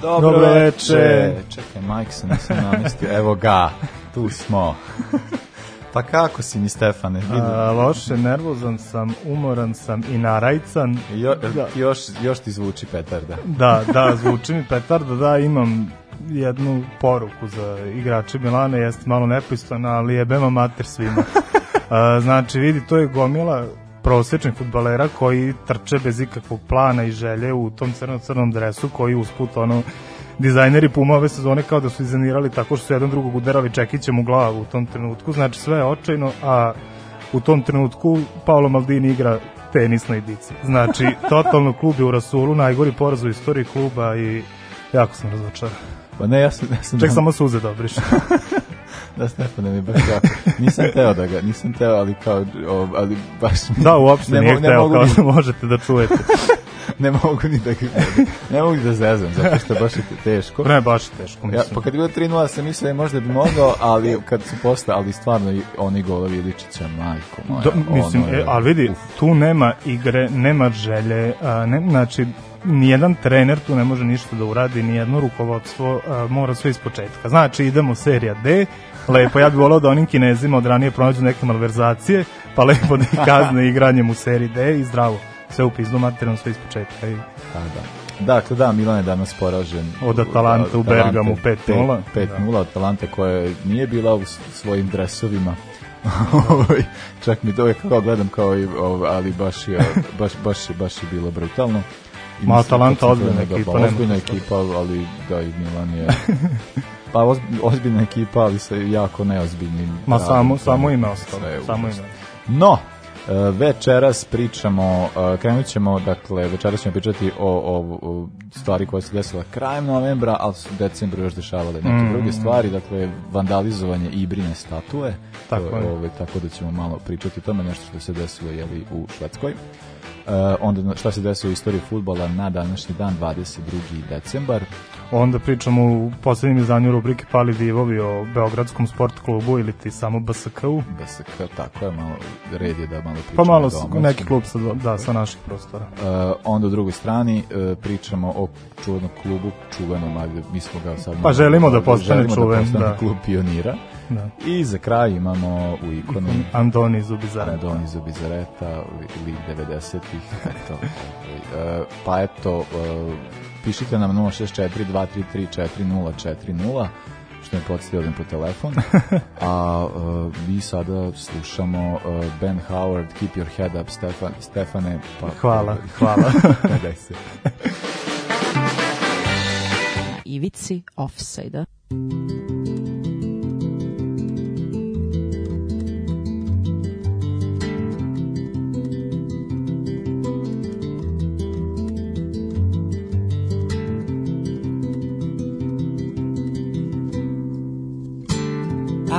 Dobro, Dobro veče. Čekaj, Mike se nisam namestio. Evo ga, tu smo. Pa kako si mi, Stefane? A, loše, nervozan sam, umoran sam i narajcan. Jo, da. još, još ti zvuči petarda. Da, da, zvuči mi petarda, da, imam jednu poruku za igrače Milana, jeste malo nepristojna, ali je bema mater svima. A, znači, vidi, to je gomila prosečnih futbalera koji trče bez ikakvog plana i želje u tom crno-crnom dresu koji usput ono dizajneri Puma ove sezone kao da su izanirali tako što su jedan drugog udarali čekićem u glavu u tom trenutku, znači sve je očajno, a u tom trenutku Paolo Maldini igra tenis na idici. Znači, totalno klub je u Rasulu, najgori poraz u istoriji kluba i jako sam razočaran. Pa ne, ja sam... Ja sam Ček da... samo suze da obriš. da, Stefane mi baš jako. Nisam teo da ga, nisam teo, ali kao, o, ali baš mi... Da, uopšte ne, nije ne teo, kao da možete da čujete. ne mogu ni da ne mogu da zezam, zato što baš je teško. Ne, baš je teško, mislim. Ja, pa kad je bilo 3-0 sam mislio da možda bi mogao, ali kad su posle, ali stvarno oni golovi Iličića, majko moja. Do, mislim, ono je, e, ali vidi, uf. tu nema igre, nema želje, a, ne, znači, nijedan trener tu ne može ništa da uradi, nijedno rukovodstvo a, mora sve ispočetka. Znači, idemo serija D, lepo, ja bih volao da onim kinezima od ranije pronađu neke malverzacije, pa lepo da ih kazne igranjem u seriji D i zdravo. Sve u pizdu materijalno, sve ispočetka. I... Da, da. Dakle, da, Milan je danas poražen. Od Atalante u Bergamu 5-0. 5-0 da. Atalante koja nije bila u svojim dresovima. Ovaj, čak mi to uvijek kao gledam kao i, ali baš je, baš, baš, baš je bilo brutalno. Ma Atalanta ozbiljna ekipa. Pa, ozbiljna ekipa, ali da i Milan je... pa ozbiljna ekipa, ali sa jako neozbiljnim. Ma samo, samo ime ostalo. Samo ime. No, e, večeras pričamo, e, krenut ćemo, dakle, večeras ćemo pričati o, o, o stvari koje se desila krajem novembra, ali su u decembru još dešavale neke mm. druge stvari, dakle, vandalizovanje Ibrine statue, tako, je. Ove, ovaj, tako da ćemo malo pričati o tome, nešto što se desilo jeli, u Švedskoj. Uh, onda šta se desilo u istoriji futbola na današnji dan 22. decembar. Onda pričamo u poslednjem izdanju rubrike Pali divovi o Beogradskom sport klubu ili ti samo BSK-u. BSK, tako je, malo red je da malo pričamo. Pa malo neki klub sa, da, sa naših prostora. Uh, onda u drugoj strani uh, pričamo o čuvenom klubu, čuvenom, ajde, mi smo ga sad... Pa želimo da postane da čuven, da. Postane da. klub pionira. Da. I za kraj imamo u ikonu Andoni Zubizareta. Andoni Zubizareta, lik 90-ih. Eto, ovaj, pa eto, uh, pišite nam 064 233 4040 što me podsjetio po telefon. A uh, mi sada slušamo uh, Ben Howard, Keep Your Head Up, Stefan, Stefane. Pa, hvala, hvala. Daj se. Ivici offside-a.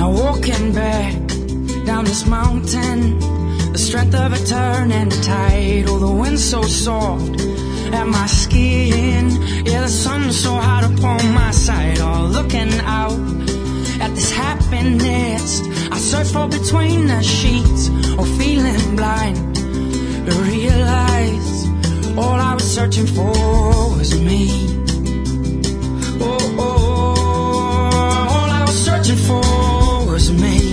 Now walking back down this mountain, the strength of a turning tide. Oh, the wind so soft at my skin. Yeah, the sun so hot upon my side. Oh, looking out at this happiness. I search for between the sheets or feeling blind. To realize all I was searching for was me. Oh, oh, oh all I was searching for was me.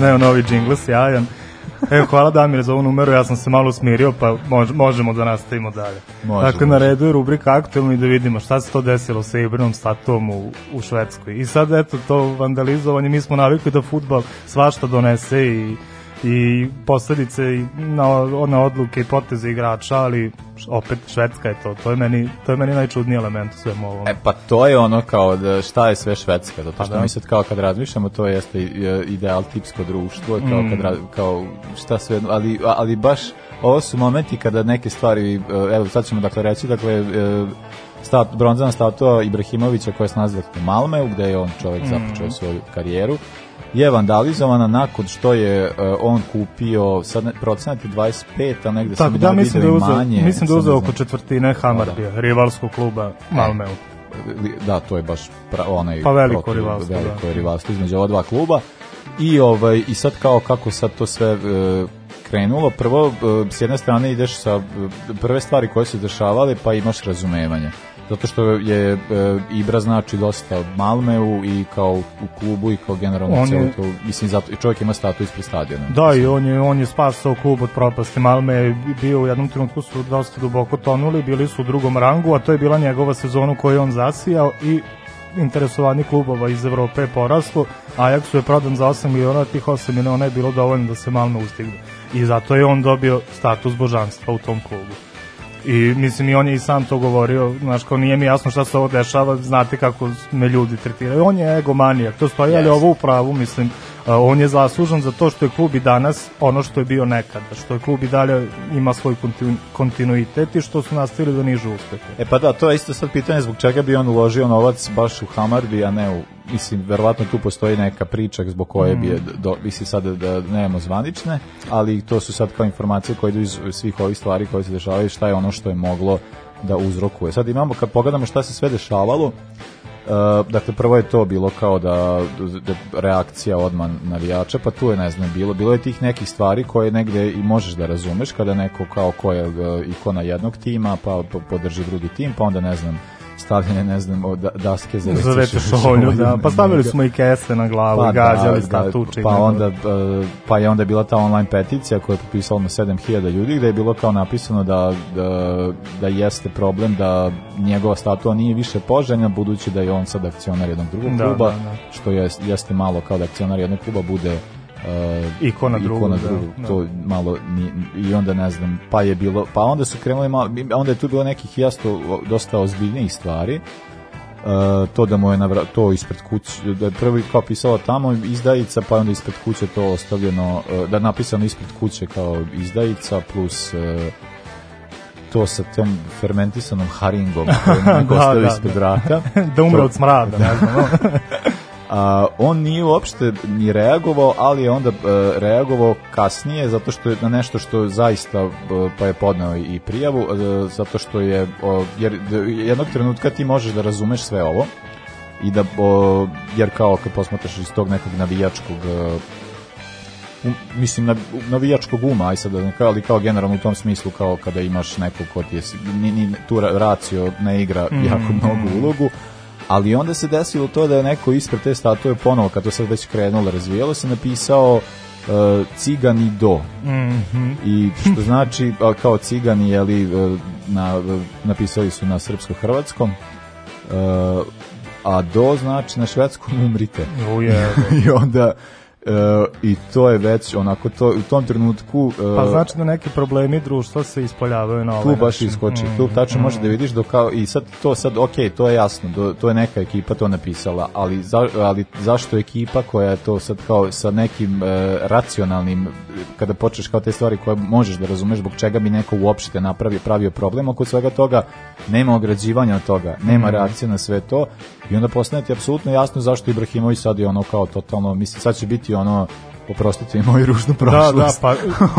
Ne, novi džingl, sjajan. Evo, hvala Damir za ovu numeru, ja sam se malo smirio, pa mož, možemo da nastavimo dalje. Može, dakle, na može. redu je rubrika aktualno i da vidimo šta se to desilo sa Ibranom statuom u, u Švedskoj. I sad, eto, to vandalizovanje, mi smo navikli da futbal svašta donese i i posledice i na, na odluke i poteze igrača, ali opet Švedska je to. To je meni, to je meni najčudniji element u svemu ovom. E pa to je ono kao da šta je sve švedska, zato što Pa da. mi sad kao kad razmišljamo to jeste e, ideal tipsko društvo, kao Mm. kad kao šta sve, ali ali baš ovo su momenti kada neke stvari e, evo sad ćemo dakle reći dakle e, stat, bronzana statua Ibrahimovića koja se dakle, u Malmeu, gde je on čovjek Mm. započeo svoju karijeru je vandalizovana nakon što je e, on kupio sad ne, procenat je 25, a negde sam Tako da, mislim da je uzeo, manje, mislim da uzeo oko četvrtine Hamarbija, rivalskog kluba Malmeu. Li- da, to je baš pra, onaj Pa veliko protiv- rivalstvo, veliko da. rivalstvo između ova dva kluba. I ovaj i sad kao kako sad to sve e, krenulo, prvo e, s jedne strane ideš sa e, prve stvari koje se dešavale, pa imaš razumevanje. Zato što je e, Ibra znači dosta Malmeu i kao u klubu i kao generalno On celo to, mislim zato i čovjek ima status ispred stadiona. Da, i on je, on je spasao klub od propasti. Malme bio u jednom trenutku su dosta duboko tonuli, bili su u drugom rangu, a to je bila njegova sezona u kojoj je on zasijao i interesovani klubova iz Evrope je poraslo. Ajaxu je prodan za 8 miliona, tih 8 miliona je bilo dovoljno da se Malme ustigne. I zato je on dobio status božanstva u tom klubu. I mislim i on je i sam to govorio, znaš, kao nije mi jasno šta se ovo dešava, znate kako me ljudi tretiraju. On je egomanijak, to stoji, ali Yes. ovo u pravu, mislim, on je zaslužan za to što je klub i danas ono što je bio nekada, što je klub i dalje ima svoj kontinu, kontinuitet i što su nastavili da nižu uspehe. E pa da, to je isto sad pitanje zbog čega bi on uložio novac baš u Hamarbi, a ne u, mislim, verovatno tu postoji neka priča zbog koje bi, je do, mislim sad da nemamo zvanične, ali to su sad kao informacije koje idu iz svih ovih stvari koje se dešavaju, šta je ono što je moglo da uzrokuje. Sad imamo, kad pogledamo šta se sve dešavalo, dakle prvo je to bilo kao da, da reakcija odman navijača, pa tu je ne znam bilo, bilo je tih nekih stvari koje negde i možeš da razumeš kada neko kao ko je uh, ikona jednog tima, pa po- podrži drugi tim, pa onda ne znam stavljene ne znam o, da, daske za Za šolju, da. Pa stavili njega. smo i kese na glavu Pa i gađali da, statuče. i pa onda uh, pa je onda bila ta online peticija koja je popisala na 7000 ljudi gde je bilo kao napisano da, da, da jeste problem da njegova statua nije više poželjna budući da je on sad akcionar jednog drugog Da, kluba da, da. što je, jeste malo kao da akcionar jednog kluba bude uh, Ikona drugog, da, drugog, da. to malo ni, i onda ne znam, pa je bilo, pa onda su krenuli malo, onda je tu bilo nekih jasno dosta ozbiljnijih stvari, Uh, to da mu je navra, to ispred kuće da je prvi kao pisalo tamo izdajica pa onda ispred kuće to ostavljeno uh, da je napisano ispred kuće kao izdajica plus uh, to sa tom fermentisanom haringom neko Da, da, ispred da. vrata da umre od smrada, ne znam. A, on nije uopšte ni reagovao, ali je onda e, reagovao kasnije zato što je na nešto što zaista e, pa je podneo i prijavu e, zato što je jer jednog trenutka ti možeš da razumeš sve ovo i da jer kao kad posmatraš iz tog nekog navijačkog um, mislim na, navijačkog uma, aj sad, da ali kao generalno u tom smislu kao kada imaš nekog ko ti je, ni, ni, tu ra- racio ne igra jako mnogo ulogu, ali onda se desilo to da je neko ispred te statue ponovo, kad to sad već krenulo, razvijalo se, napisao uh, cigani do. Mhm. I što znači, kao cigani, jeli, e, na, napisali su na srpsko-hrvatskom, uh, a do znači na švedskom umrite. Uje, I onda e, i to je već onako to u tom trenutku e, pa znači da neki problemi društva se ispoljavaju na ovaj tu baš način. iskoči Mm, tu tačno mm. možeš da vidiš do kao i sad to sad ok, to je jasno do, to je neka ekipa to napisala ali, za, ali zašto ekipa koja je to sad kao sa nekim e, racionalnim kada počneš kao te stvari koje možeš da razumeš zbog čega bi neko uopšte napravio pravio problem oko svega toga nema ograđivanja od toga nema Mm. reakcije na sve to i onda postane ti apsolutno jasno zašto Ibrahimović sad je ono kao totalno mislim sad će biti ono oprostite mi moju ružnu Da, da, prošlost pa.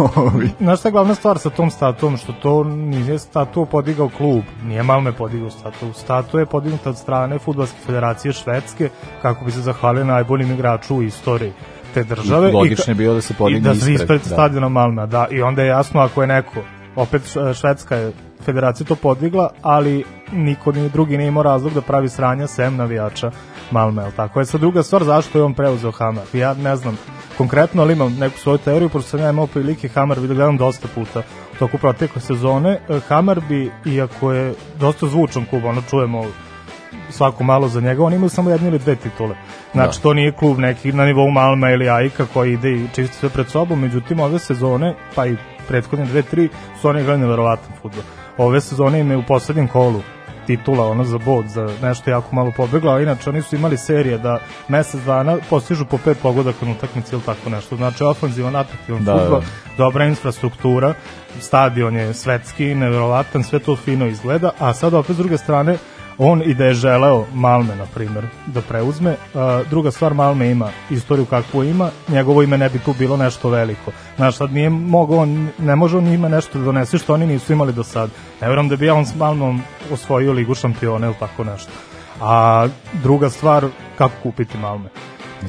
Znaš šta je glavna stvar sa tom statuom, što to nije statu podigao klub, nije Malme podigao statu. Statu je podignuta od strane Futbolske federacije Švedske, kako bi se zahvalio najboljim igraču u istoriji te države. I logično je bilo da se I podigne da se ispred, ispred da. stadiona Malmea, da. I onda je jasno ako je neko, opet Švedska je federacija to podigla, ali niko ni drugi nije imao razlog da pravi sranja sem navijača Malme, jel tako je sad druga stvar zašto je on preuzeo Hamar. Ja ne znam konkretno, ali imam neku svoju teoriju, pošto sam ja imao prilike Hamar vidio gledam dosta puta toku protekle sezone. E, Hamar bi, iako je dosta zvučan klub, ono čujemo svako malo za njega, on ima samo jedne ili dve titule. Znači, Da. to nije klub neki na nivou Malma ili Ajka koji ide i čisti sve pred sobom, međutim, ove sezone, pa i prethodne dve, tri, su oni igrali neverovatan futbol. Ove sezone im je u poslednjem kolu titula ono za bod, za nešto jako malo pobegla, a inače oni su imali serije da mesec dana postižu po pet pogodaka na utakmici ili tako nešto. Znači, ofanzivan, atraktivan Da, futbol, da. dobra infrastruktura, stadion je svetski, neverovatan, sve to fino izgleda, a sad opet s druge strane, on i da je želeo Malme, na primjer, da preuzme. A, druga stvar, Malme ima istoriju kakvu ima, njegovo ime ne bi tu bilo nešto veliko. Znaš, sad nije mogao, on, ne može on ima nešto da donese što oni nisu imali do sad. Ne vjerujem da bi on s Malmom osvojio ligu šampiona ili tako nešto. A druga stvar, kako kupiti Malme?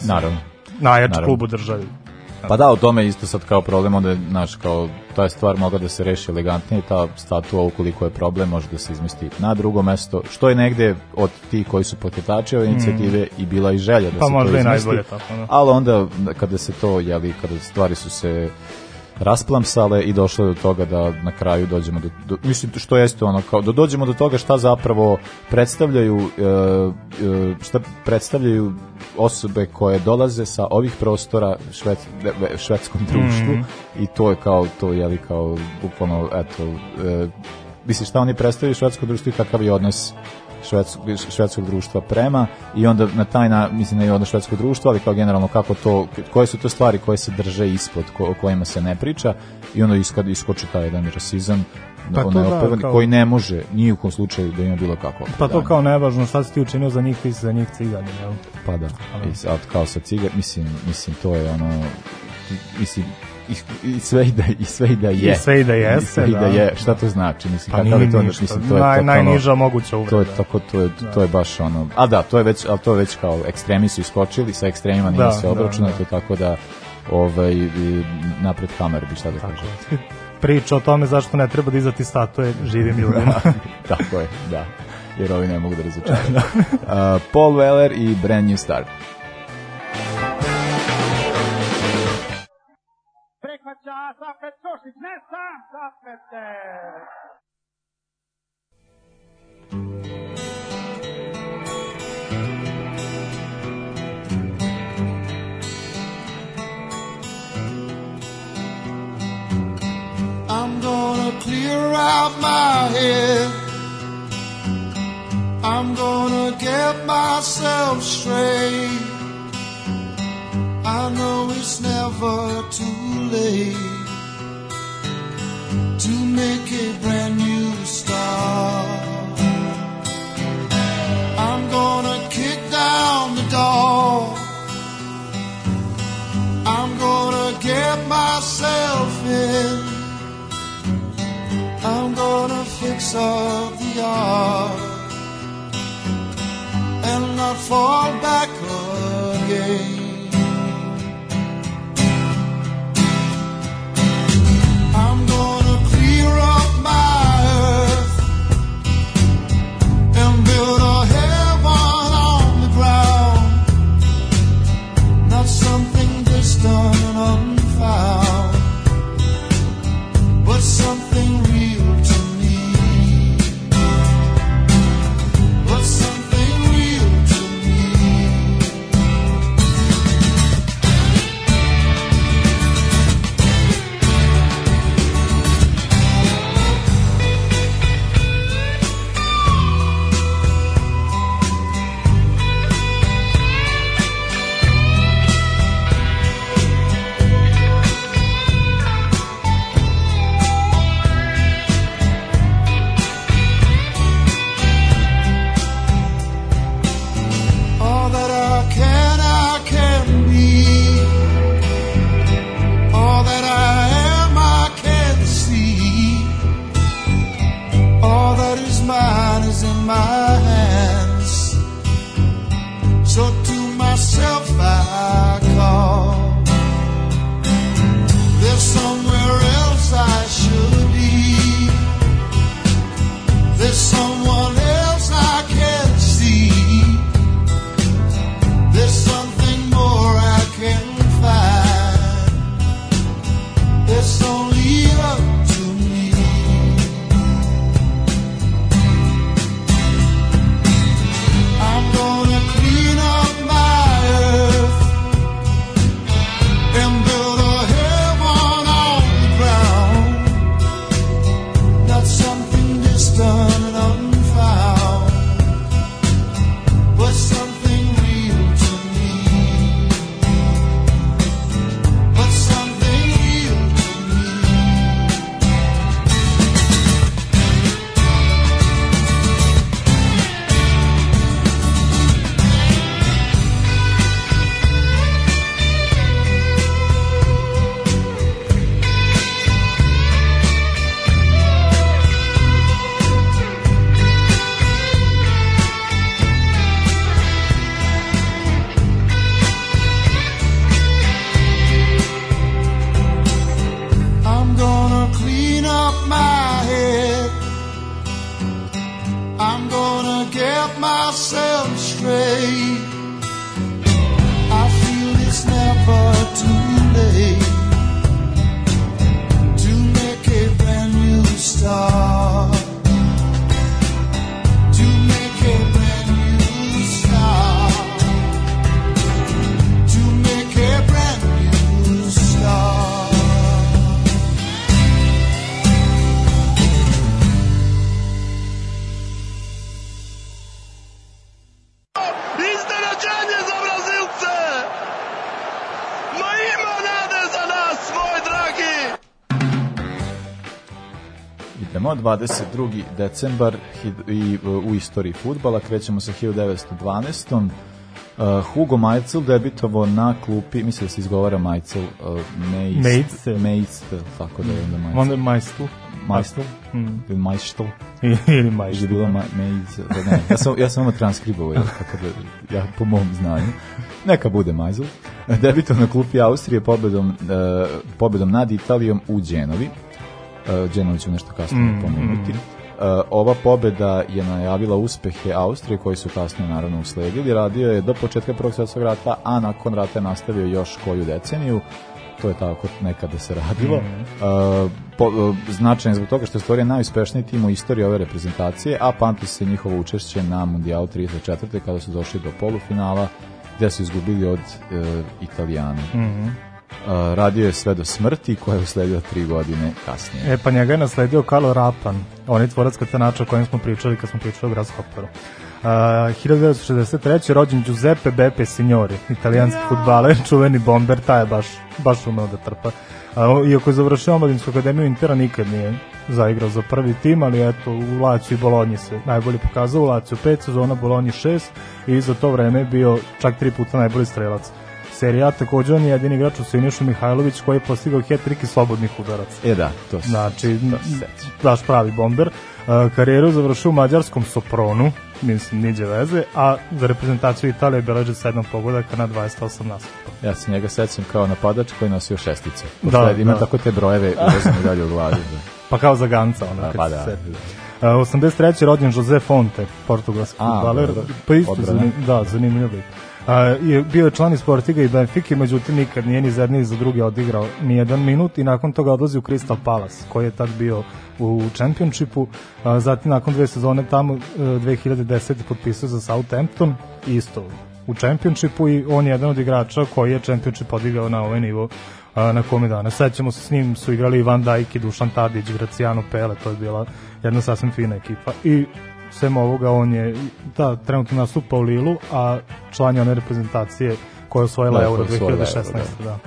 naravno Najjači klub u državi. Pa da, u tome isto sad kao problem, onda je, znaš, kao, ta stvar mogla da se reši elegantnije, ta statua, ukoliko je problem, može da se izmesti na drugo mesto, što je negde od tih koji su pokretači ove inicijative i bila i želja da Pa se možda to i izmesti. najbolje tako, da. Ali onda, kada se to, jeli, kada stvari su se rasplamsale i došlo do toga da na kraju dođemo do, do mislim što jeste ono kao da dođemo do toga šta zapravo predstavljaju e, e, šta predstavljaju osobe koje dolaze sa ovih prostora šved, ve- švedskom društvu i to je kao to je li kao bukvalno eto e, misliš šta oni predstavljaju švedsko društvo i kakav je odnos švedskog, švedskog društva prema i onda na taj na, mislim ne i odnos švedskog društva, ali kao generalno kako to, koje su to stvari koje se drže ispod, ko, o kojima se ne priča i onda iskad iskoči taj jedan rasizam Pa to da, kao- koji ne može ni u kom slučaju da ima bilo kako Pa to kao nevažno šta si ti učinio za njih, ti si za njih cigani, jel? pa da, i sad kao sa cigar, mislim, mislim to je ono mislim i, i sve i da i sve i da je I sve i da I jeste, sve i da da. je šta to znači mislim Pa kakav je to ništa. mislim to je Naj, totalno- najniža moguća to je uvreda. tako to je to je baš ono a da to je već al to je već kao ekstremi su iskočili sa ekstremima nije Da, se da, obračunato da. tako da ovaj i napred Hammer bi šta da kažem Priča o tome zašto ne treba dizati statue živim ljudima. tako je da jer ovi ne mogu da razočaraju. uh, Paul Weller i Brand New I'm gonna clear out my head. I'm gonna get myself straight. I know it's never too late to make a brand new start. I'm gonna kick down the door. I'm gonna get myself in. I'm gonna fix up the yard and not fall back 22. decembar i u istoriji futbala, krećemo sa 1912. Uh, Hugo Majcel debitovao na klupi, mislim da se izgovara Majcel, uh, Mejstel. Mejstel, tako da je onda Majcel. Onda je majstu. Majstel? Mm. Ili Majstel? Ili Ili majstu. je bilo ma, Mejzel, da ne, ja sam, ja sam ono transkribovao, jel, tako da, ja po mom znanju. Neka bude Majzel. Debitovao na klupi Austrije pobedom, uh, pobedom nad Italijom u Đenovi. Đenovi ću nešto kasnije Mm, pomenuti. Uh, ova pobeda je najavila uspehe Austrije koji su kasnije naravno usledili. Radio je do početka Prvog svjetskog rata, a nakon rata je nastavio još koju deceniju. To je tako nekada se radilo. Uh, po, uh, značajan je zbog toga što je stvorio najuspešniji tim u istoriji ove reprezentacije, a pamti se njihovo učešće na Mundijalu 34. kada su došli do polufinala gde su izgubili od uh, Italijana. Uh, radio je sve do smrti koja je usledila tri godine kasnije. E, pa njega je nasledio Carlo Rapan, on je tvorac katanača o kojem smo pričali kad smo pričali o Grasshopperu. Uh, 1963. rođen Giuseppe Beppe Signori, italijanski futbaler, čuveni bomber, taj je baš, baš umeo da trpa. Uh, iako je završio omladinsku akademiju Intera, nikad nije zaigrao za prvi tim, ali eto, u Laciju i Bolonji se najbolje pokazao, u Laciju 5 sezona, Bolonji 6 i za to vreme je bio čak tri puta najbolji strelac. Serija, takođe on je jedini igrač u Sinišu Mihajlović koji je postigao hat-trick i slobodnih udaraca. E da, to se Znači, to se baš pravi bomber. Uh, karijeru završio u mađarskom Sopronu, mislim, niđe veze, a za reprezentaciju Italije beleže 7 pogodaka na 28 nastupa. Ja se njega sećam kao napadač koji nosio šestice. Da, Da, ima da. tako te brojeve uvezane dalje u glavi. Da. Pa kao za Ganca, ono, Da, kad pa se da. seti. Uh, 83. rođen Jose Fonte, portugalski futbaler. dobro. Pa isto, zanim, da, zanimljivo. Uh, je bio je član Sportiga i Benfike, međutim nikad nije ni za jedni ni za druge odigrao ni jedan minut i nakon toga odlazi u Crystal Palace, koji je tad bio u Championshipu. Uh, zatim nakon dve sezone tamo uh, 2010. potpisao za Southampton, isto u Championshipu i on je jedan od igrača koji je Championship podigao na ovaj nivo a, na kome danas. Sećamo se s njim su igrali Van Dijk i Dušan Tadić, Graciano Pele, to je bila jedna sasvim fina ekipa. I sem ovoga on je da, trenutno nastupa u Lilu, a član je one reprezentacije koja je osvojila Da, Euro koja je osvojila 2016. Euro, da.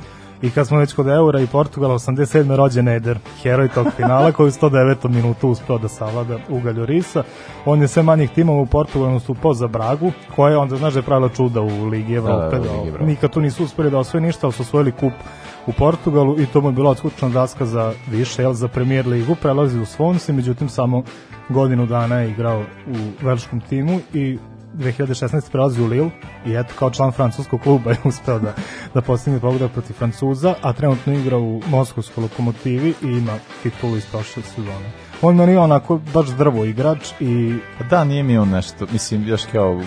I kad smo već kod Eura i Portugala, 87. rođen Eder, heroj tog finala koji u 109. minutu uspeo da savlada Uga Ljorisa. On je sve manjih timova u Portugalu nastupao za Bragu, koja je onda, znaš da je pravila čuda u Ligi Evrope. da, u Da, Ligi Evrope. nikad tu nisu uspeli da osvoje ništa, ali su osvojili kup u Portugalu i to mu je bila odskučna daska za više, jel, za premier ligu, prelazi u Swansea, međutim samo godinu dana je igrao u velškom timu i 2016. prelazi u Lille i eto kao član francuskog kluba je uspeo da, da postigne pogodak protiv Francuza, a trenutno igra u Moskovskoj lokomotivi i ima titulu iz prošle sezone. On meni je onako baš drvo igrač i Pa da, nije mi on nešto, mislim, još kao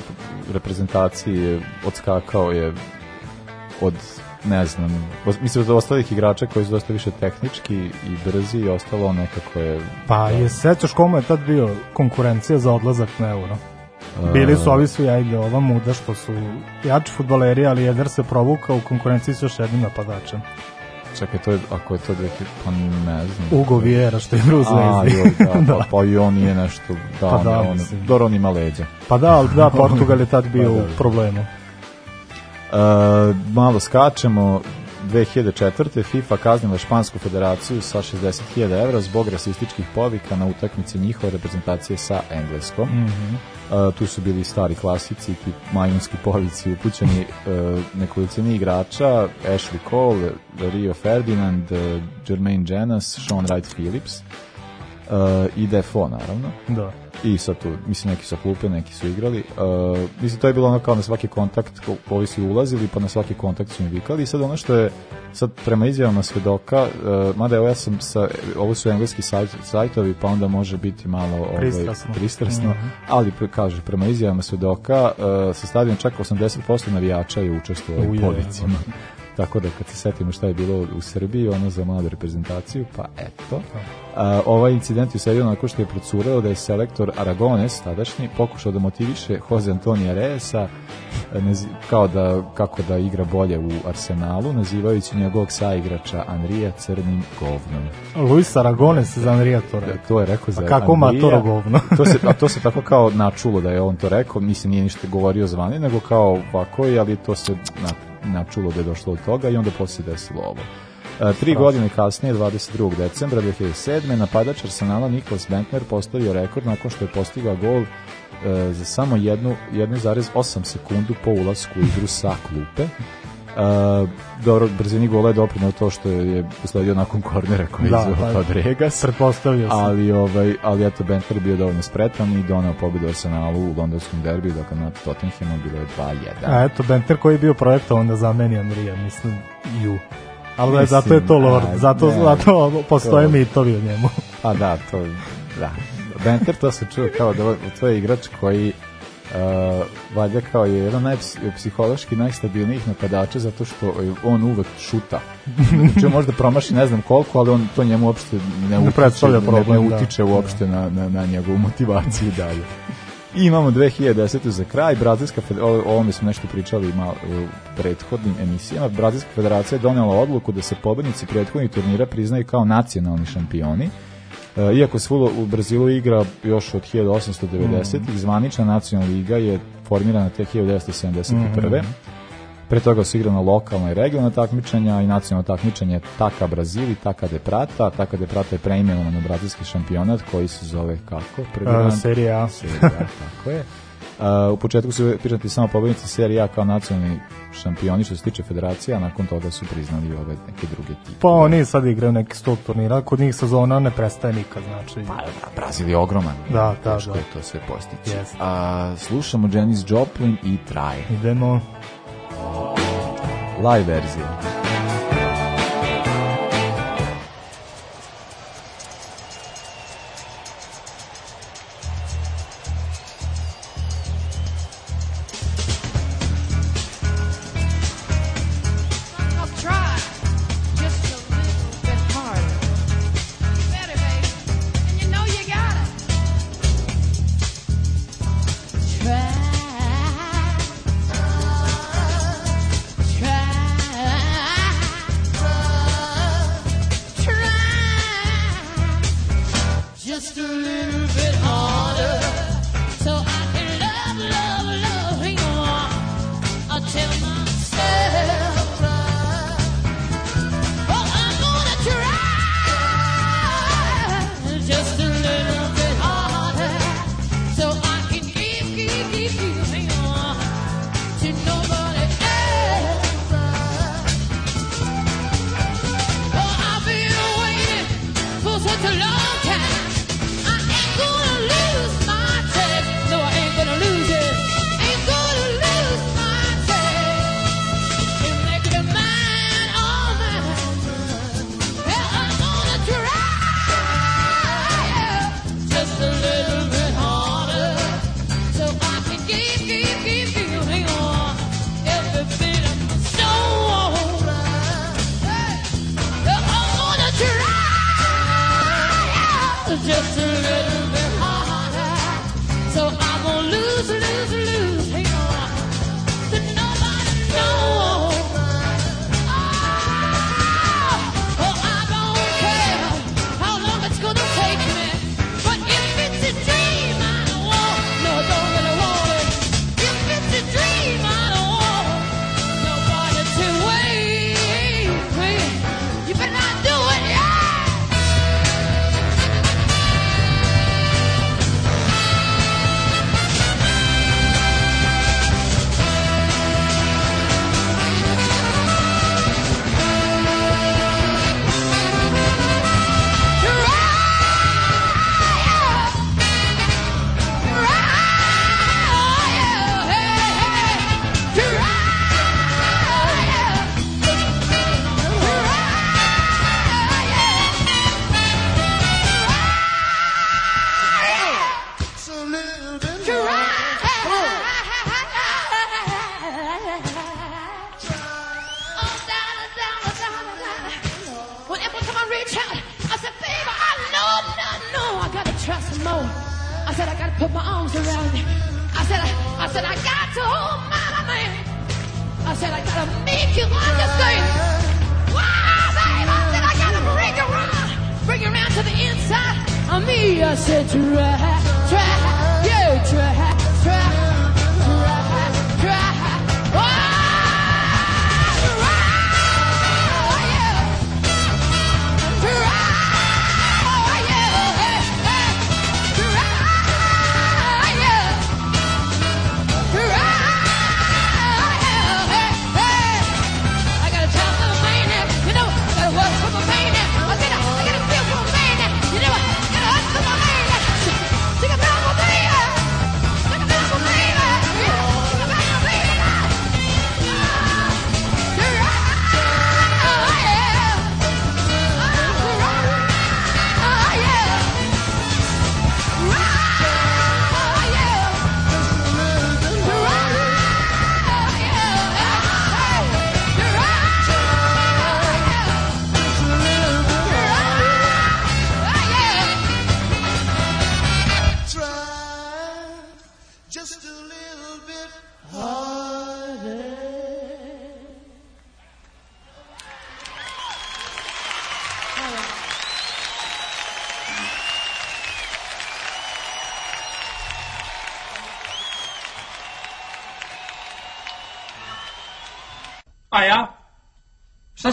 u reprezentaciji je odskakao je od ne znam, mislim od ostalih igrača koji su dosta više tehnički i brzi i ostalo on nekako je pa je sećaš komu je tad bio konkurencija za odlazak na euro? Bili su ovi svi, ajde, ova muda što su jači futbaleri, ali Eder se provukao u konkurenciji s još jednim napadačem. čekaj, to je, ako je to 2000, pa ne znam. Ugo Viera što je igra u A, Zvezdi. joj, da, pa, pa i on nije nešto, da, Pa on, da, je on, mislim. dobro, on ima leđa. Pa da, ali da, Portugal je tad bio Pa da, u da. problemu. Malo skačemo 2004. FIFA kaznila Špansku federaciju sa 60.000 evra zbog rasističkih povika na utakmici njihove reprezentacije sa Engleskom. Mhm. Uh, tu su bili stari klasici, tip majmunski povici upućeni uh, nekolicini igrača, Ashley Cole, Rio Ferdinand, uh, Jermaine Jenas, Sean Wright Phillips i Defoe naravno Da. i sad tu, mislim neki su klupe, neki su igrali. Uh, mislim to je bilo ono kao na svaki kontakt, ko- ovi su ulazili pa na svaki kontakt su im vikali i sad ono što je sad prema izjavama svedoka, uh, mada evo ja sam sa, ovo su engleski sajt, sajtovi pa onda može biti malo ovaj, Pristrasno. pristrasno Mhm. ali pre- kaže prema izjavama svedoka uh, sa stadion čak 80% navijača je učestvovalo u Uje. Tako da kad se setimo šta je bilo u Srbiji, ono za mladu reprezentaciju, pa eto. A, ovaj incident je serio onako što je procurao da je selektor Aragones, tadašnji, pokušao da motiviše Jose Antonija Reesa kao da, kako da igra bolje u Arsenalu, nazivajući njegovog saigrača Andrija crnim govnom. Luis Aragones za Andrija to rekao. To je rekao za A kako Andrija. matoro govno? to se, a to se tako kao načulo da je on to rekao, mislim nije ništa govorio zvani, nego kao ovako, ali to se na, načulo da je došlo od toga i onda poslije desilo ovo. E, tri godine kasnije, 22. decembra 2007. napadač Arsenala Niklas Bentner postavio rekord nakon što je postigao gol e, za samo jednu, 1,8 sekundu po ulasku u igru sa klupe. Uh, dobro, brzini gola je doprinao to što je usledio nakon kornera koji Da, je izveo pa- od Regas Pretpostavio sam. ali ovaj ali eto Bentner je bio dovoljno spretan i donao pobedu Arsenalu u londonskom derbiju dakle nad Tottenhamom bilo je 2:1 A eto, Benter koji je bio projektovan da zameni Andrija, mislim, ju. Ali da, Mislim, zato je to lord, a, zato, ne, zato postoje to- mitovi o njemu. a da to da Benter to se čuje kao da to je igrač koji uh, valjda kao je jedan naj, psihološki najstabilnijih napadača zato što on uvek šuta. Znači možda promaši ne znam koliko, ali on to njemu uopšte ne, ne utiče, problem, ne, ne da. utiče da. uopšte da. na, na, na njegovu motivaciju dalje. I imamo 2010. za kraj, Brazilska o ovome smo nešto pričali malo u prethodnim emisijama, Brazilska federacija je donela odluku da se pobednici prethodnih turnira priznaju kao nacionalni šampioni, E, iako se u Brazilu igra još od 1890-ih, -hmm. zvanična nacionalna liga je formirana te 1971. Mm pre toga su igrana lokalna i regionalna takmičenja i nacionalno takmičenje Taka Brazil i Taka de Prata. Taka de Prata je preimenovan na brazilski šampionat koji se zove kako? E, Prvi serija A. Serija A, tako je. Uh, u početku su pričati samo pobednici serija kao nacionalni šampioni što se tiče federacija, a nakon toga su priznali ove neke druge tipe. Pa oni sad igraju neke sto turnira, kod njih sezona ne prestaje nikad, znači... Pa da, Brazil je ogroman. Da, da, da. je to sve postići. Yes. A, slušamo Janis Joplin i Traje. Idemo. Live verzija.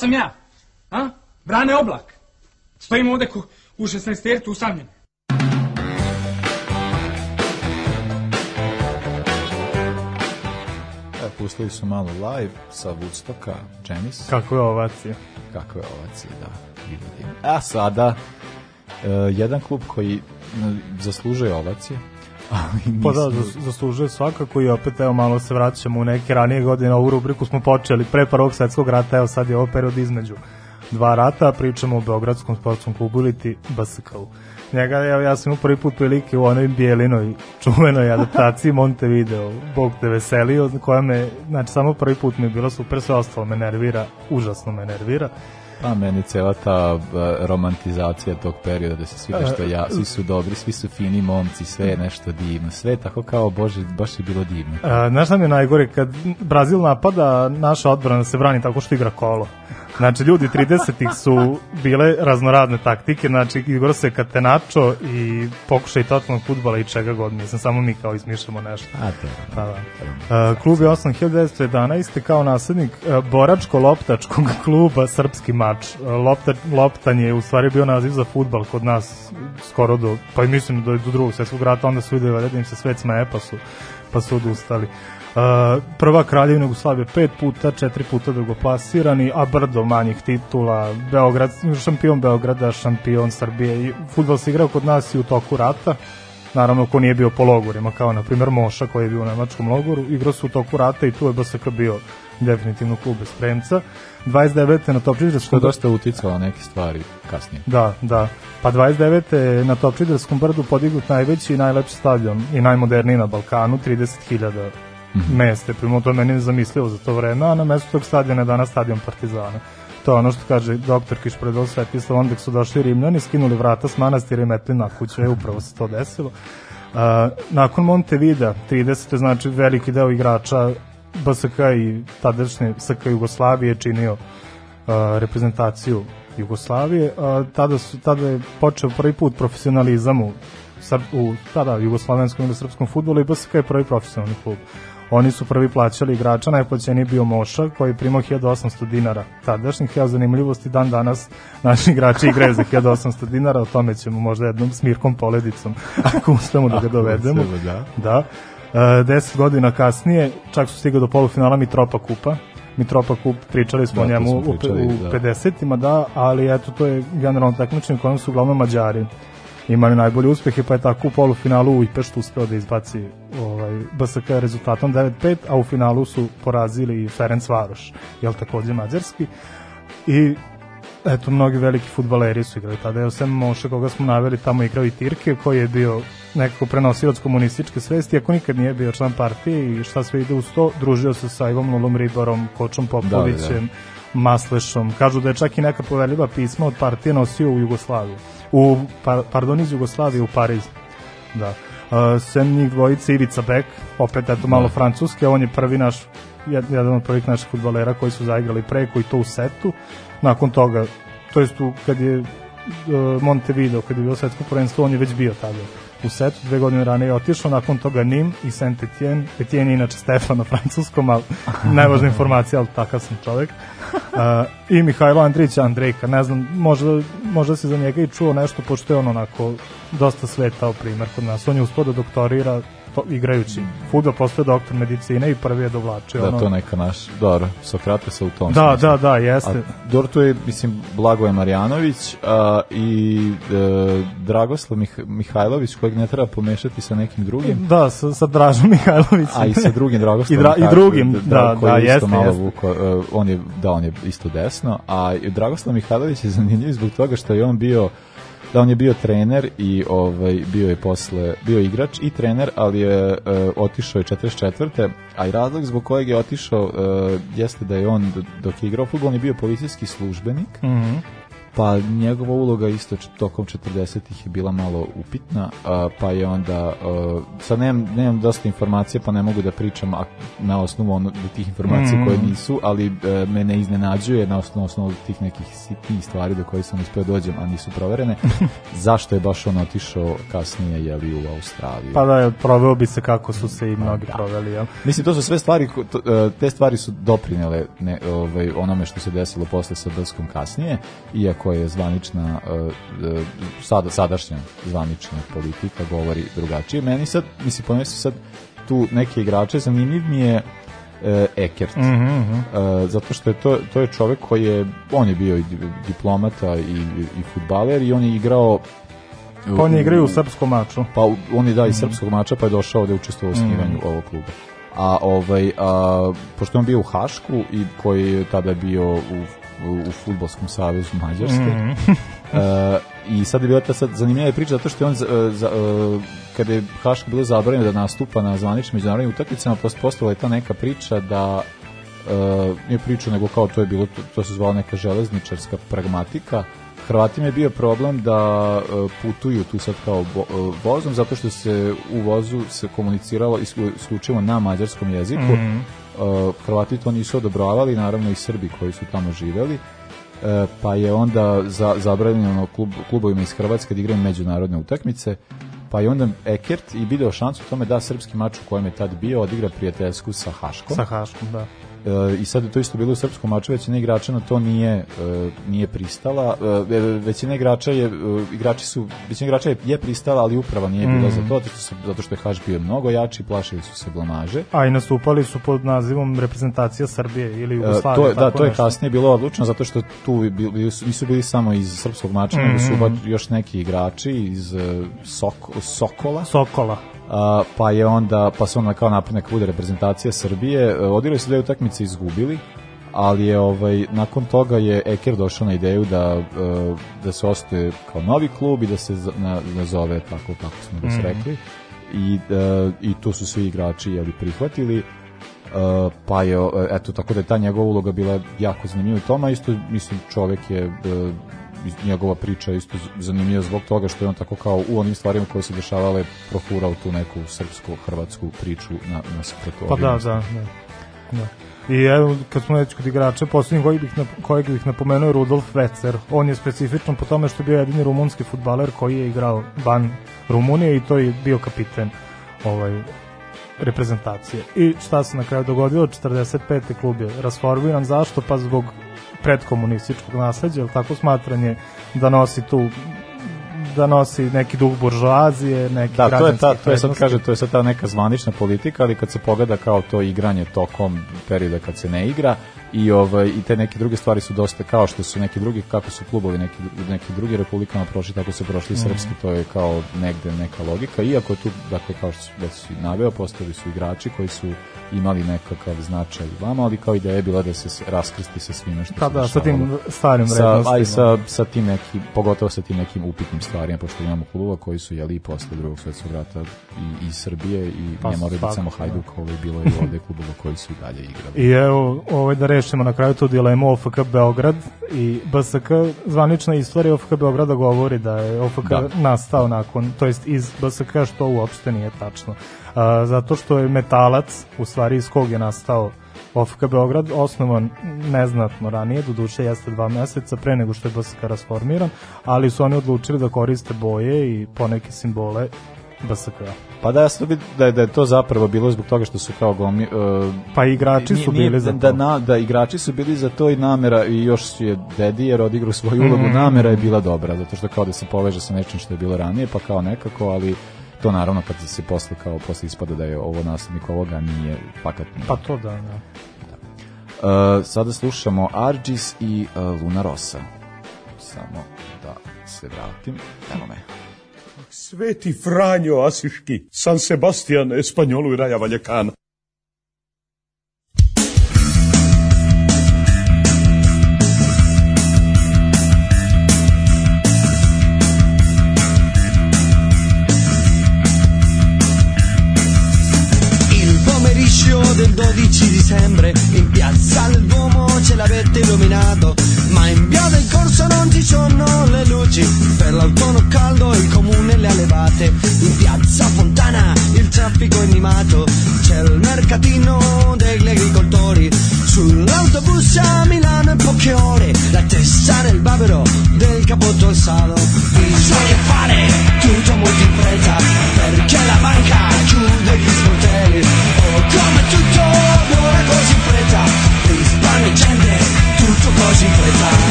Sam ja? A? Brane oblak. Stojim ovde ko, u 16 tercu usamljen. E, pustili su malo live sa Woodstocka, Janis. Kako je ovacija? Kakve ovacije, da, vidim. A sada, e, jedan klub koji zaslužuje ovacije, Pa da, zaslužuje svakako i opet evo malo se vraćamo u neke ranije godine, ovu rubriku smo počeli pre prvog svetskog rata, evo sad je ovo period između dva rata, pričamo o Beogradskom sportskom klubu ili ti BSK-u. Njega, evo, ja sam imao prvi put prilike u onoj bijelinoj čuvenoj adaptaciji Montevideo, Bog te veselio, koja me, znači samo prvi put mi je bilo super, sve ostalo me nervira, užasno me nervira. Pa meni cela ta e, romantizacija tog perioda da se svi nešto ja, svi su dobri, svi su fini momci, sve je nešto divno, sve je tako kao bože, baš je bilo divno. A, znaš šta mi je najgore, kad Brazil napada, naša odbrana se brani tako što igra kolo. Znači, ljudi 30-ih su bile raznoradne taktike, znači, igra se katenačo i pokušaj totalnog futbala i čega god, mislim, samo mi kao izmišljamo nešto. A, dobro. Pa da. A, klub je osnovan 1911. kao naslednik a, boračko-loptačkog kluba Srpski mač. A, Lopta, loptanje je u stvari bio naziv za futbal kod nas skoro do, pa i mislim do, do drugog svetskog rata, onda su videli da im se svet smeje, pa su, pa su odustali. Uh, prva kraljevina Jugoslavije pet puta, četiri puta drugoplasirani, a brdo manjih titula, Beograd, šampion Beograda, šampion Srbije i futbol se igrao kod nas i u toku rata, naravno ko nije bio po logorima, kao na primjer Moša koji je bio u nemačkom logoru, igrao se u toku rata i tu je BSK bio definitivno klub bez premca. 29. na Topčiderskom Što je dosta uticalo neke stvari kasnije. Da, da. Pa 29. je na Topčiderskom brdu podignut najveći i najlepši stadion i najmoderniji na Balkanu, 30.000 mesta. Primo to je meni nezamislivo za to vreme, a na mestu tog stadiona je danas stadion Partizana. To je ono što kaže doktor Kišpredol Svetislav, onda su došli Rimljani, skinuli vrata s manastira i metli na kuću, je upravo se to desilo. Uh, nakon Montevida, 30. znači veliki deo igrača BSK i tadašnje SK Jugoslavije činio uh, reprezentaciju Jugoslavije. A, tada, su, tada je počeo prvi put profesionalizam u, u tada jugoslovenskom ili srpskom futbolu i BSK je prvi profesionalni klub. Oni su prvi plaćali igrača, najplaćeniji bio Moša koji je primao 1800 dinara tadašnjih, ja zanimljivosti dan danas naši igrači igraju za 1800 dinara, o tome ćemo možda jednom smirkom poledicom ako uspemo da ga dovedemo. uspemo, da. Da. E, deset godina kasnije čak su stigli do polufinala Mitropa kupa. Mitropa kup, pričali smo Da, o njemu smo u, pričali, u da. 50-ima, da, ali eto to je generalno takmičenje u kojem su uglavnom Mađari imali najbolje uspehe, pa je tako u polufinalu u Ipeštu uspeo da izbaci ovaj, BSK rezultatom 9-5, a u finalu su porazili i Ferenc Varoš, jel takođe mađarski. I eto, mnogi veliki futbaleri su igrali tada. Evo, Sem Moše, koga smo naveli, tamo igrao i Tirke, koji je bio nekako prenosilac komunističke svesti, ako nikad nije bio član partije i šta sve ide uz to, družio se sa Ivom Lulom Ribarom, Kočom Popovićem, Maslešom. Kažu da je čak i neka poverljiva pisma od partije nosio u Jugoslaviju. U, par, pardon, iz Jugoslavije u Pariz. Da. Uh, sem njih dvojice Ivica Bek, opet eto malo francuske, on je prvi naš jed- jedan od prvih naših futbolera koji su zaigrali preko i to u setu. Nakon toga, to jest tu, kad je uh, Montevideo, kad je bilo svetsko prvenstvo, on je već bio tada u setu, dve godine ranije je otišao, nakon toga Nim i Saint Etienne, Etienne je inače Stefan na francuskom, ali najvažnija informacija, ali takav sam čovek. Uh, I Mihajlo Andrić Andrejka, ne znam, možda, možda se za njega i čuo nešto, pošto je on onako dosta svetao primer kod nas. On je uspio da doktorira to, igrajući futbol, postoje doktor medicine i prvi je dovlačio. Da, ono, to neka naš, dobro, Sokratesa u tom Da, smislu. da, da, jeste. A dobro, to je, mislim, Blagoje Marjanović a, i e, Dragoslav Mih Mihajlović, kojeg ne treba pomešati sa nekim drugim. Da, sa, sa Dražom Mihajlovićem. A i sa drugim I, Dragoslavom. dra, I drugim, da, da, je isto jeste, malo jeste. Vuko, e, on je, da, on je isto desno, a i Dragoslav Mihajlović je zanimljiv zbog toga što je on bio da on je bio trener i ovaj bio je posle bio igrač i trener, ali je e, otišao je 44. A i razlog zbog kojeg je otišao e, jeste da je on dok je igrao fudbal on je bio policijski službenik Mhm. Pa njegova uloga isto tokom 40-ih je bila malo upitna, a, pa je onda, a, sad nemam, nemam dosta informacija pa ne mogu da pričam a, na osnovu ono, tih informacija Mhm. koje nisu, ali e, me ne iznenađuje na osnovu, osnovu tih nekih sitnijih stvari do kojih sam uspeo dođem, a nisu proverene, zašto je baš on otišao kasnije jeli, u Australiju. Pa da, proveo bi se kako su se i mnogi proveli, jel? Mislim, to su sve stvari, e, te stvari su doprinele ne, ovaj, onome što se desilo posle sa Brskom kasnije, iako je zvanična, e, e, sada, sadašnja zvanična politika govori drugačije. Meni sad, mislim, pomenuo sad tu neke igrače, zanimljiv mi je e, Ekert. Mhm, mhm. E, zato što je to, to je čovek koji je, on je bio i di- diplomata i, i futbaler i on je igrao Pa on je igrao u srpskom maču. pa on je da iz srpskog mača pa je došao da učestvovao u osnivanju ovog kluba. A ovaj a, pošto on bio u Hašku i koji je tada bio u u, u fudbalskom savezu Mađarske. e, I sad je bila ta sad zanimljiva priča zato što je on za, e, za, e, kada je Haško bilo zabranjeno da nastupa na zvaničnim međunarodnim utakmicama, post- postala je ta neka priča da e, nije priča nego kao to je bilo to, to se zvalo neka železničarska pragmatika Hrvatima je bio problem da putuju tu sad kao vo- vozom zato što se u vozu se komuniciralo isklju- isključivo na mađarskom jeziku. Mhm. E, Hrvati to nisu odobravali, naravno i Srbi koji su tamo živeli. E, pa je onda za, zabranjeno klub, klubovima iz Hrvatske da igraju međunarodne utakmice. Pa je onda Ekert i video šansu tome da srpski mač u kojem je tad bio odigra prijateljsku sa Haškom. Sa Haškom, da. E, i sad je to isto bilo u srpskom maču, većina igrača na to nije e, nije pristala. E, većina igrača je e, igrači su većina igrača je, je pristala, ali uprava nije bila Mhm. za to, zato što, se- zato što je Haš bio mnogo jači, plašili su se blamaže. A i nastupali su pod nazivom reprezentacija Srbije ili Jugoslavije. to da, to je nešto. kasnije bilo odlučno zato što tu bi- bili su, nisu bili samo iz srpskog mača, nego su baš još neki igrači iz Sok, Sokola. Sokola. Pa je onda pa su onda kao napred neka bude reprezentacija Srbije. E, odigrali su dve utakmice izgubili ali je ovaj nakon toga je Eker došao na ideju da e, da se osnuje kao novi klub i da se na, nazove tako kako smo da se rekli. I e, i tu su svi igrači jeli prihvatili. E, pa je eto tako da je ta njegova uloga bila jako zanimljiva u tome. A isto mislim čovek je njegova priča isto zanimljiva zbog toga što je on tako kao u onim stvarima koje se dešavale profurao tu neku srpsko-hrvatsku priču na, na suprotu Pa da, da, da. da. I evo, kad smo već kod igrača, posljednji kojeg bih, kojeg bih napomenuo je Rudolf Vecer. On je specifičan po tome što je bio jedini rumunski futbaler koji je igrao van Rumunije i to je bio kapiten ovaj, reprezentacije. I šta se na kraju dogodilo? 45. klub je rasformiran. Zašto? Pa zbog predkomunističkog nasleđa, ili tako smatranje da nosi tu da nosi neki duh buržoazije, neki Da, to je, ta, to je sad kaže, to je sad ta neka zvanična politika, ali kad se pogleda kao to igranje tokom perioda kad se ne igra i ovaj i te neke druge stvari su dosta kao što su neki drugi kako su klubovi neki neki drugi republikama prošli tako su prošli Mhm. srpski to je kao negde neka logika iako tu dakle kao što već si naveo postali su igrači koji su imali nekakav značaj vama ali kao ideja je bila da se raskrsti sa svime što Pa da, sa tim starim sa, a i vrednostima. sa, sa tim nekim, pogotovo sa tim nekim upitnim stvarima, pošto imamo klubova koji su jeli i posle drugog svjetskog rata i iz Srbije i Pa ne mora biti samo da. Hajduk, ovaj bilo i ovde klubova koji su i dalje igrali. I evo, ovaj, da rešimo na kraju tu dilemu OFK Beograd i BSK. Zvanična istorija OFK Beograda govori da je OFK Da. nastao nakon, to jest iz BSK, što uopšte nije tačno. A, zato što je metalac, u stvari iz kog je nastao OFK Beograd, osnovan neznatno ranije, do duše jeste dva meseca pre nego što je BSK rasformiran, ali su oni odlučili da koriste boje i poneke simbole BSK. Pa da, da je, da je to zapravo bilo zbog toga što su kao gomi... Uh, Pa igrači su bili za da, to. na, da, igrači su bili za to i namera i još je Dedijer odigrao svoju ulogu, Mhm. namera je bila dobra, zato što kao da se poveže sa nečim što je bilo ranije, pa kao nekako, ali to naravno kad se posle kao posle ispada da je ovo naslednik ovoga nije fakat nije. Pa to da, da. Uh, sada slušamo Argis i uh, Luna Rosa. Samo da se vratim. Evo me. Sveti Franjo Asiški, San Sebastian, Espanjolu i Raja Valjekana.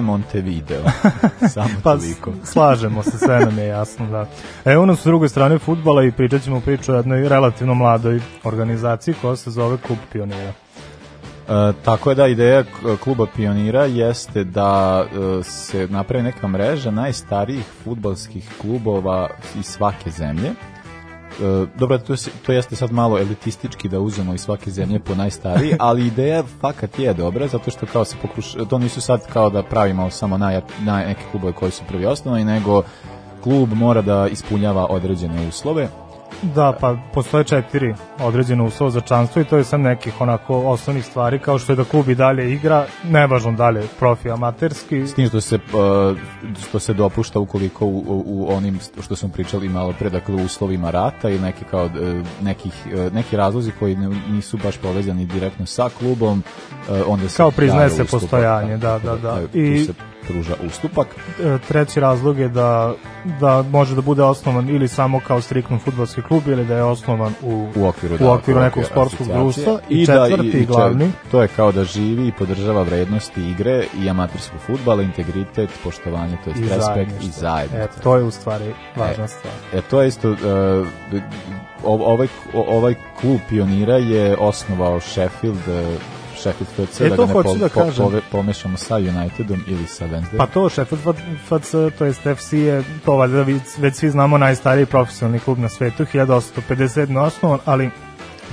Montevideo. Samo Pa toliko. slažemo se, sve nam je jasno, da. Evo nas s druge strane futbala i pričat ćemo priču o jednoj relativno mladoj organizaciji koja se zove Klub pionira. E, tako je da ideja kluba pionira jeste da e, se napravi neka mreža najstarijih futbalskih klubova iz svake zemlje. E, dobro, to, to jeste sad malo elitistički da uzmemo iz svake zemlje po najstariji, ali ideja fakat je dobra, zato što kao se pokuš, to nisu sad kao da pravimo samo naj, naj, neke klubove koji su prvi osnovni, nego klub mora da ispunjava određene uslove. Da, pa postoje četiri određene uslova za članstvo i to je sad nekih onako osnovnih stvari kao što je da klub i dalje igra, nevažno dalje profi amaterski. S tim što se, uh, što se dopušta ukoliko u, u, onim što smo pričali malo pre, dakle u uslovima rata i neki, kao, uh, nekih, uh, neki razlozi koji nisu baš povezani direktno sa klubom, onda se Kao priznaje se postojanje, da, da, da. tu I- pruža ustupak. E, treći razlog je da, da može da bude osnovan ili samo kao striktno futbolski klub ili da je osnovan u, u okviru, u da, okviru nekog sportskog društva i, četvrti i, čet- glavni to je kao da živi i podržava vrednosti igre i amaterskog fudbala, integritet, poštovanje, to je i respekt i zajedništvo. E, to je u stvari važna stvar. E, to je isto, uh, ov- ovaj, ovaj klub pionira je osnovao Sheffield, Sheffield FC, E, da ga ne hoću da pove- pomešamo sa Unitedom ili sa Wednesday. Pa to Sheffield FC, to jest FC je, to valjda vi- već svi znamo najstariji profesionalni klub na svetu, 1857. osnovan, ali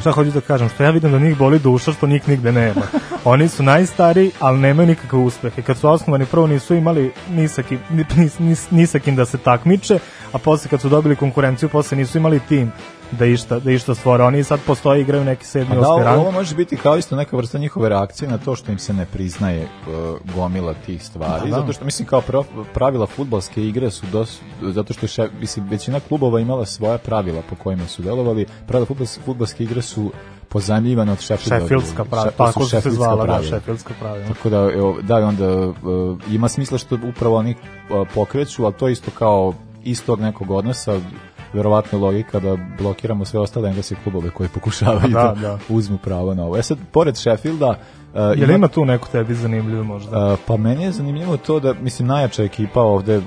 šta hoću da kažem, što ja vidim da njih boli duša što njih nigde nema. Oni su najstariji, ali nemaju nikakve uspehe. Kad su osnovani, prvo nisu imali ni sa kim, ni, ni, ni sa kim da se takmiče, a posle kad su dobili konkurenciju, posle nisu imali tim da išta, da išta stvore. Oni sad postoje, igraju neki sedmi, Pa da, osmi ovo, rang. ovo može biti kao isto neka vrsta njihove reakcije na to što im se ne priznaje uh, gomila tih stvari, Da, da. zato što mislim kao pravila fudbalske igre su dos, zato što še, mislim, većina klubova imala svoja pravila po kojima su delovali, pravila fudbals, fudbalske igre su pozajmljivane od Sheffielda. Sheffieldska pravila, tako su se zvala, da, pravila. Sheffieldska pravila. Tako da, evo, da, onda uh, ima smisla što upravo oni uh, pokreću, ali to je isto kao istog nekog odnosa, verovatno logika da blokiramo sve ostale engleske klubove koji pokušavaju Da, da, da. uzmu pravo na ovo. E sad, pored Sheffielda, uh, Jel ima tu neko tebi zanimljivo možda? Uh, pa meni je zanimljivo to da, mislim, najjača ekipa ovde uh,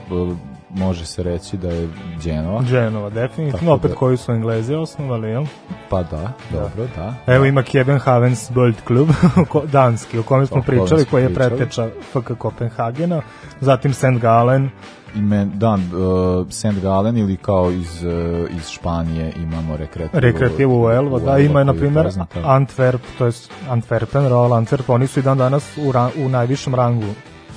može se reći da je Genova. Genova, definitivno, opet da- koji su Englezi osnovali, jel? Pa da, dobro, da. Evo ima Kiebenhavens Bold klub, ko- danski, o kojem smo O pričali, koji je preteča FK Kopenhagena, zatim St. Gallen, Ime, da, uh, St. Gallen ili kao iz, uh, iz Španije imamo rekreativu. rekreativu u Elva, da, ima je, na primjer, poznata. Antwerp, to je Antwerpen, Royal Antwerp, oni su i dan danas u, ra u najvišem rangu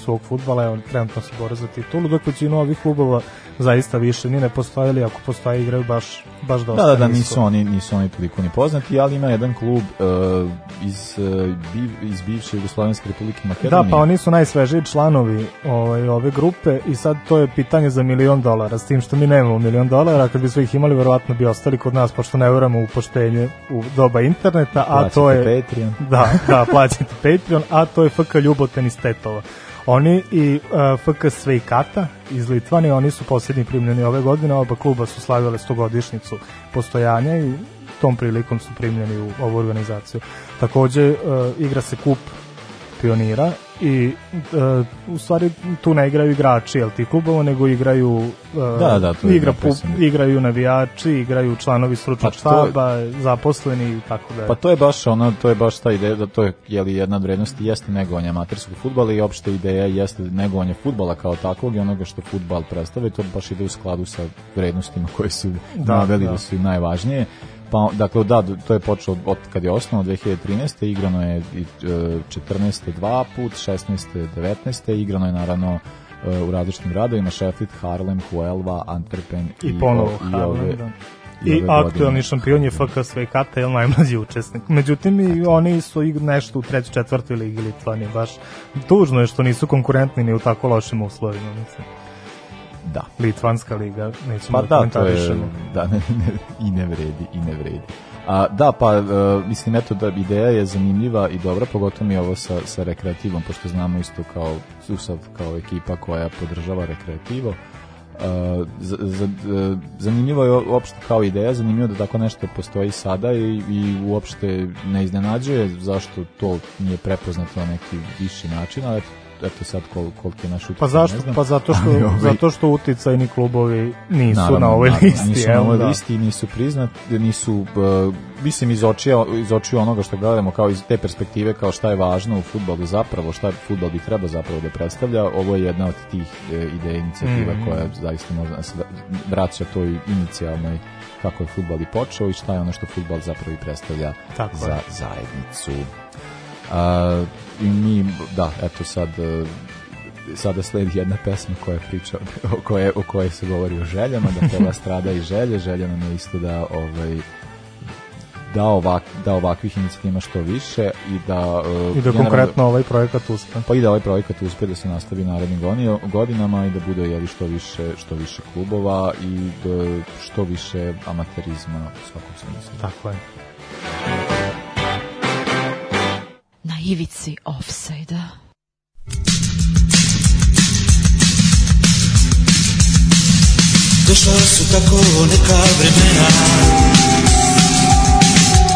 svog futbala, evo, trenutno se bore za titulu, dok većinu ovih klubova zaista više ni ne postoje, ili ako postoje igraju baš, baš dosta Da, da, da, nisu oni, nisu oni toliko ni poznati, ali ima jedan klub uh, iz, uh, biv, iz bivše Jugoslovenske republike Da, Makedonije. pa oni su najsvežiji članovi ovaj, ove grupe i sad to je pitanje za milion dolara, s tim što mi nemamo milion dolara, kad bi sve ih imali, verovatno bi ostali kod nas, pošto ne verujemo u poštenje u doba interneta, a to Plaćate je... Patreon. Da, da, plaćate Patreon, a to je FK Ljuboten iz Tetova. Oni i uh, FK Svejkata iz Litvanije, oni su posljednji primljeni ove godine, oba kluba su slavile 100-godišnicu postojanja i tom prilikom su primljeni u ovu organizaciju. Takođe, uh, igra se kup pionira i uh, u stvari tu ne igraju igrači jel ti klubova nego igraju uh, Da, da, to igra pu- igraju navijači igraju članovi stručnog Pa štaba zaposleni i tako da Pa to je baš ono, to je baš ta ideja da to je je li jedna od vrednosti jeste negovanje amaterskog fudbala i opšte ideja jeste negovanje fudbala kao takvog i onoga što fudbal predstavlja to baš ide u skladu sa vrednostima koje su Da, naveli da. da. su najvažnije. Pa, dakle, da, to je počelo od kad je osnovno 2013. igrano je i, e, 14. dva put, 16. 19. igrano je naravno e, u različitim gradovima Sheffield, Harlem, Huelva, Antwerpen i ponovo o- Harlem, ove- da. i I, aktuelni šampion je FK Svejkata, je najmlađi učesnik. Međutim, i oni su ig- nešto u trećoj, četvrtoj ligi Litvanije. Baš tužno je što nisu konkurentni ni u tako lošim uslovima. Mislim. Da. Litvanska liga, nećemo Pa da, da, to je, komentarišemo. da, ne, ne, i ne vredi, i ne vredi. A, da, pa, e, mislim, eto, da ideja je zanimljiva i dobra, pogotovo mi ovo sa, sa rekreativom, pošto znamo isto kao Susav, kao ekipa koja podržava rekreativo. Uh, za, za, e, zanimljivo je uopšte kao ideja, zanimljivo da tako nešto postoji sada i, i uopšte ne iznenađuje zašto to nije prepoznato na neki viši način, ali eto, eto sad kol, koliko je naš uticaj, Pa zašto? Pa zato što, Ali, ovaj, zato što uticajni klubovi nisu Naravno, na ovoj naravno, listi. Nisu na ovoj da. listi nisu priznati, nisu, uh, mislim, iz očija, iz očiju onoga što gledamo kao iz te perspektive, kao šta je važno u futbolu zapravo, šta futbol bi trebao zapravo da predstavlja, ovo je jedna od tih e, ideja inicijativa Mhm. koja zaista može da se vraća toj inicijalnoj kako je futbol i počeo i šta je ono što futbol zapravo i predstavlja Tako za je. zajednicu. A, I mi, da, eto sad e, sada sledi jedna pesma koja priča o koje o kojoj se govori o željama, da treba strada i želje, želja nam je isto da ovaj da, ovak, da ovakvih inicijativa ima što više i da uh, I da konkretno ovaj projekat uspe. pa i da ovaj projekat uspe da se nastavi narednim godinama i da bude jeli što više što više klubova i da što više amaterizma u svakom smislu. Tako je. Na ivici offside-a. Došla su tako neka vremena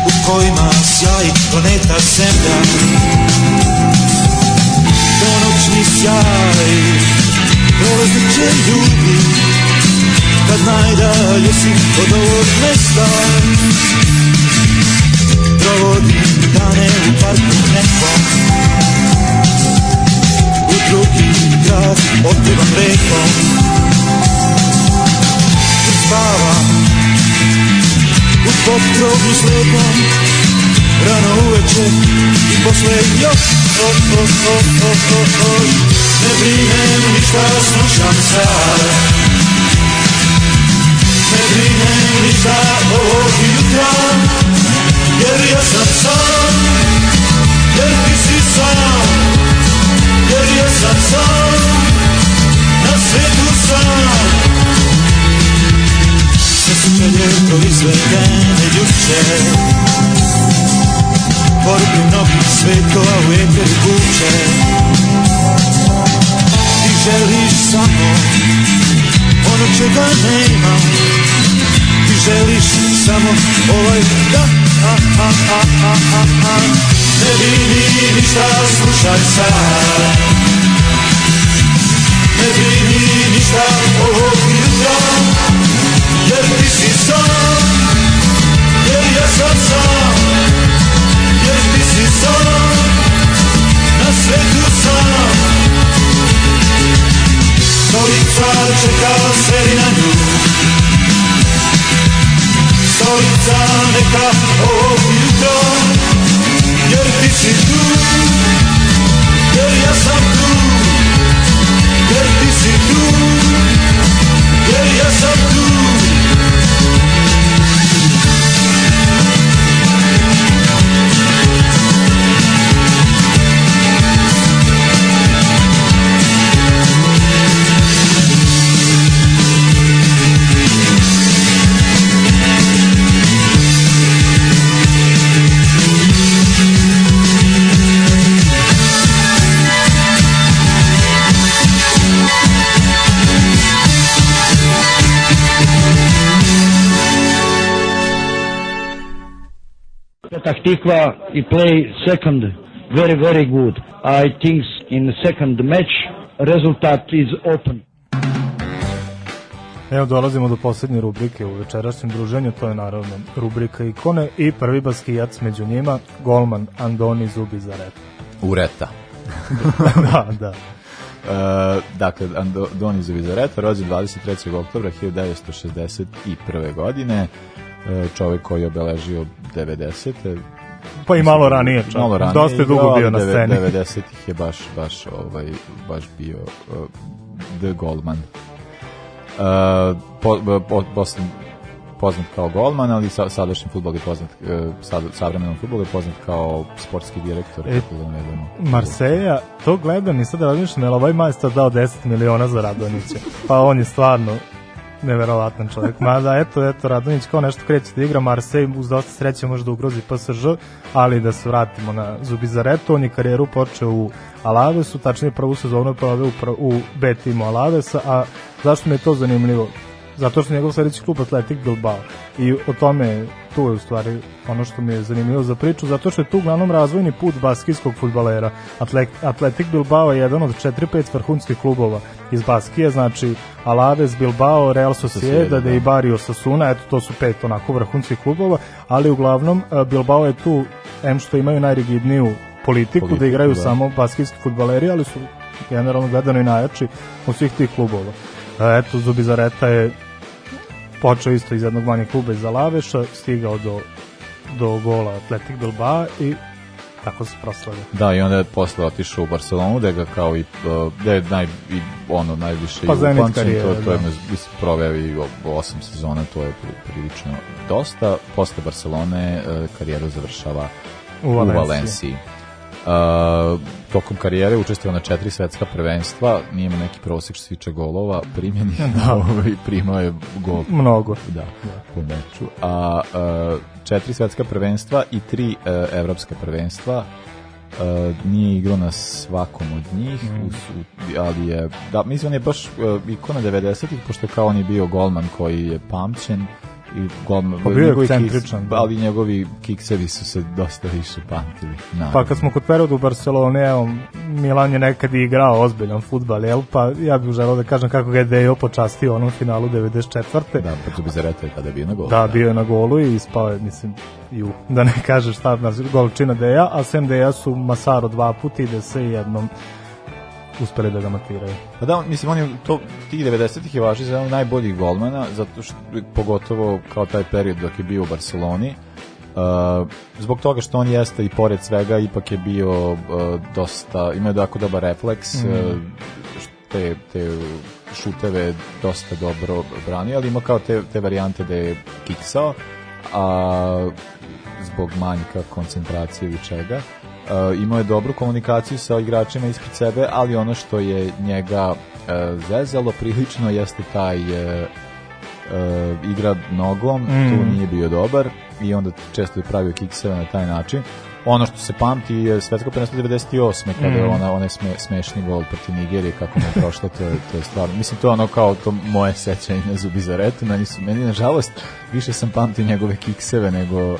U kojima sjaji planeta Zemlja Ponoćni sjaj Prolazniče ljudi Kad najdalje si od ovog mesta Provodim dane u parku nekom U drugi grad otpivam rekom spavam u pod groblju slepom Rano uveče i posle još o, o, o, o, o, o. Ne brinem ništa, slušam sad. Ne brinem ništa ovog jutra Jer ja sam sam Jer ti si sam. Jer ja sam sam Na svetu sam. Sve su želje proizvedene juče. Poruke mnogih svetova u eter vuče. Ti želiš samo ono čega nema Ti želiš samo ovaj da a, a, a, a, a, a. Ne brini ništa, slušaj sad. Ne brini ništa ovog jutra. Jer ti si sam Jer ja sam sam. Jer ti si sam Na svetu sam. Stolica čeka sedi na nju Stolica neka ovog jutra Jer ti si tu Jer ja Tikva he play second very very good. I think in the second match result is open. Evo dolazimo do poslednje rubrike u večerašnjem druženju, to je naravno rubrika ikone i prvi baskijac među njima, golman Andoni Zubi za rep. Ureta. da, da. Uh, dakle, Andoni Zavizareta, rođen 23. oktobra 1961. godine, uh, čovjek koji je obeležio 90. Pa i malo ranije, čak. Malo ranije. Dosta je dugo igrao, bio na sceni. 90-ih je baš, baš, ovaj, baš bio uh, The Goldman. Uh, po, po, posle, poznat kao golman, ali sa, sadašnji futbol je poznat, uh, sad, savremenom futbolu je poznat kao sportski direktor. E, da. Marseja, to gledam i sad razmišljam, je li ovaj majstor dao 10 miliona za Radonića? Pa on je stvarno neverovatan čovjek. Mada, eto, eto, Radonić kao nešto kreće da igra Marsej, uz dosta sreće može da ugrozi PSG, ali da se vratimo na Zubizaretu, on je karijeru počeo u Alavesu, tačnije prvu sezonu je proveo u, u B timu Alavesa, a zašto mi je to zanimljivo? Zato što je njegov sledeći klub Atletik Bilbao. I o tome, tu je u stvari ono što mi je zanimljivo za priču, zato što je tu uglavnom razvojni put baskijskog futbalera. Atlet, Atletik Bilbao je jedan od 4-5 vrhunskih klubova iz Baskije, znači Alaves, Bilbao, Real Sociedad da. i Barrio Osasuna, eto to su pet onako vrhunskih klubova, ali uglavnom eh, Bilbao je tu, em što imaju najrigidniju politiku, Politiku, da igraju da. samo baskijski futbaleri, ali su generalno gledano i najjači od svih tih klubova. E, Eto, Zubizareta je počeo isto iz jednog manjeg kluba iz Alaveša, stigao do, do gola Atletik Bilbao i tako se proslavio. Da, i onda je posle otišao u Barcelonu, da ga kao i, uh, da je naj, i ono, najviše Pa i upamćen, to, to je, da. mislim, proveo i osam sezona, to je pri- prilično dosta. Posle Barcelone uh, karijeru završava U u Valenciji. Uh, tokom karijere učestvovao na četiri svetska prvenstva, nije imao neki prosek što se tiče golova, primjeni, Da. ovaj, primao je gol Mnogo. da, po meču. A uh, četiri svetska prvenstva i tri uh, evropska prvenstva Uh, nije igrao na svakom od njih, Mhm. u, u, ali je, da, mislim, on je baš uh, ikona 90-ih, pošto je kao on je bio golman koji je pamćen i golman, Pa bio je ekscentričan, da. ali njegovi kiksevi su se dosta više pamtili. naravno. Pa kad smo kod periodu u Barcelone, evo, Milan je nekad i igrao ozbiljan futbal, jel? Pa ja bih želeo da kažem kako ga je Dejo počastio u onom finalu 94. Da, pa tu bi zaretao kada je bio na golu. Da, bio je na golu i ispao je, mislim, ju, da ne kaže šta na golčina Deja, a sem Deja su Masaro dva puta i da se jednom uspeli da ga matiraju. Pa da, mislim, on je, to, tih 90-ih je važi za jedan najboljih golmana, zato što, pogotovo kao taj period dok je bio u Barceloni, Uh, zbog toga što on jeste i pored svega ipak je bio uh, dosta, imao jako dobar refleks Mm. uh, te, te šuteve dosta dobro branio, ali ima kao te, te varijante da je kiksao a zbog manjka koncentracije ili čega Uh, imao je dobru komunikaciju sa igračima ispred sebe, ali ono što je njega uh, zezalo prilično jeste taj uh, uh, igra nogom, Mm. tu nije bio dobar i onda često je pravio kikseve na taj način. Ono što se pamti je svetsko prvenstvo 98. kada je Mm. ona, onaj sme, smešni gol protiv Nigerije, kako mu je prošlo, to je, to je stvarno. Mislim, to je ono kao to moje sećanje na Zubizaretu. Meni, su, meni, nažalost, više sam pamtio njegove kikseve nego